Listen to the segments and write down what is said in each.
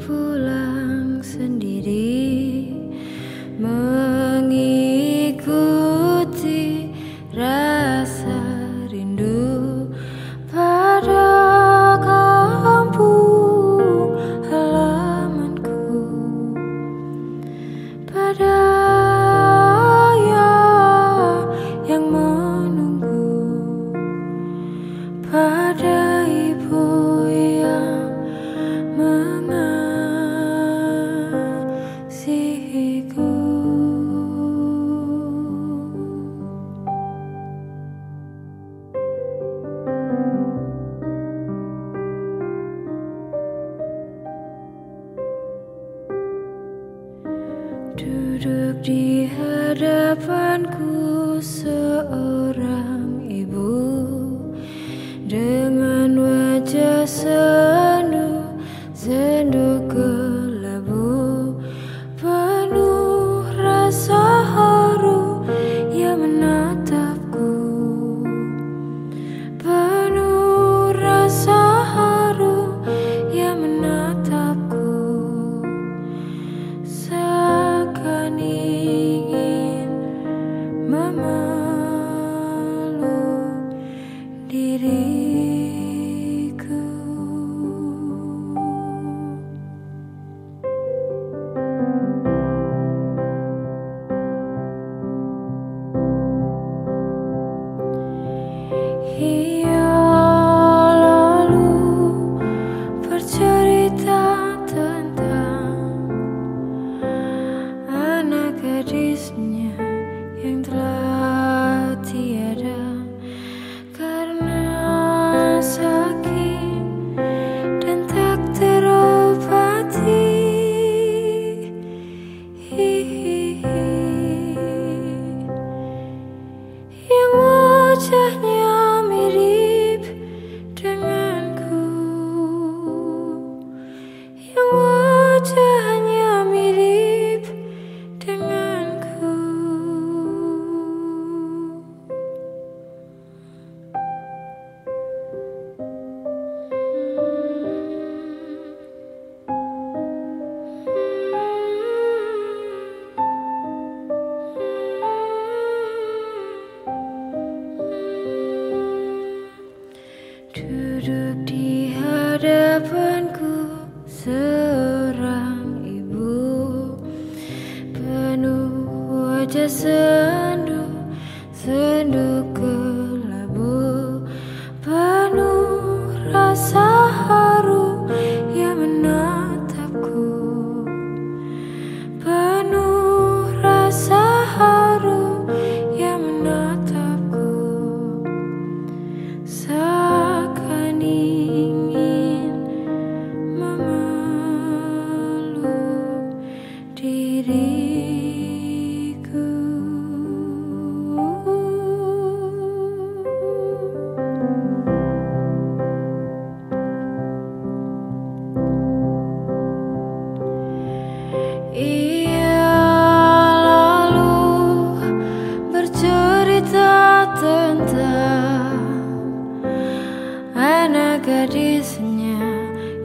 pulang sendiri Mengikuti rasa rindu pada kampung halamanku. Pada ayah yang menunggu Pada Duduk di hadapanku seorang 一 Duduk di hadapanku seorang ibu. Penuh wajah sendu, sendu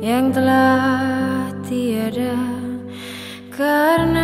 yang telah tiada karena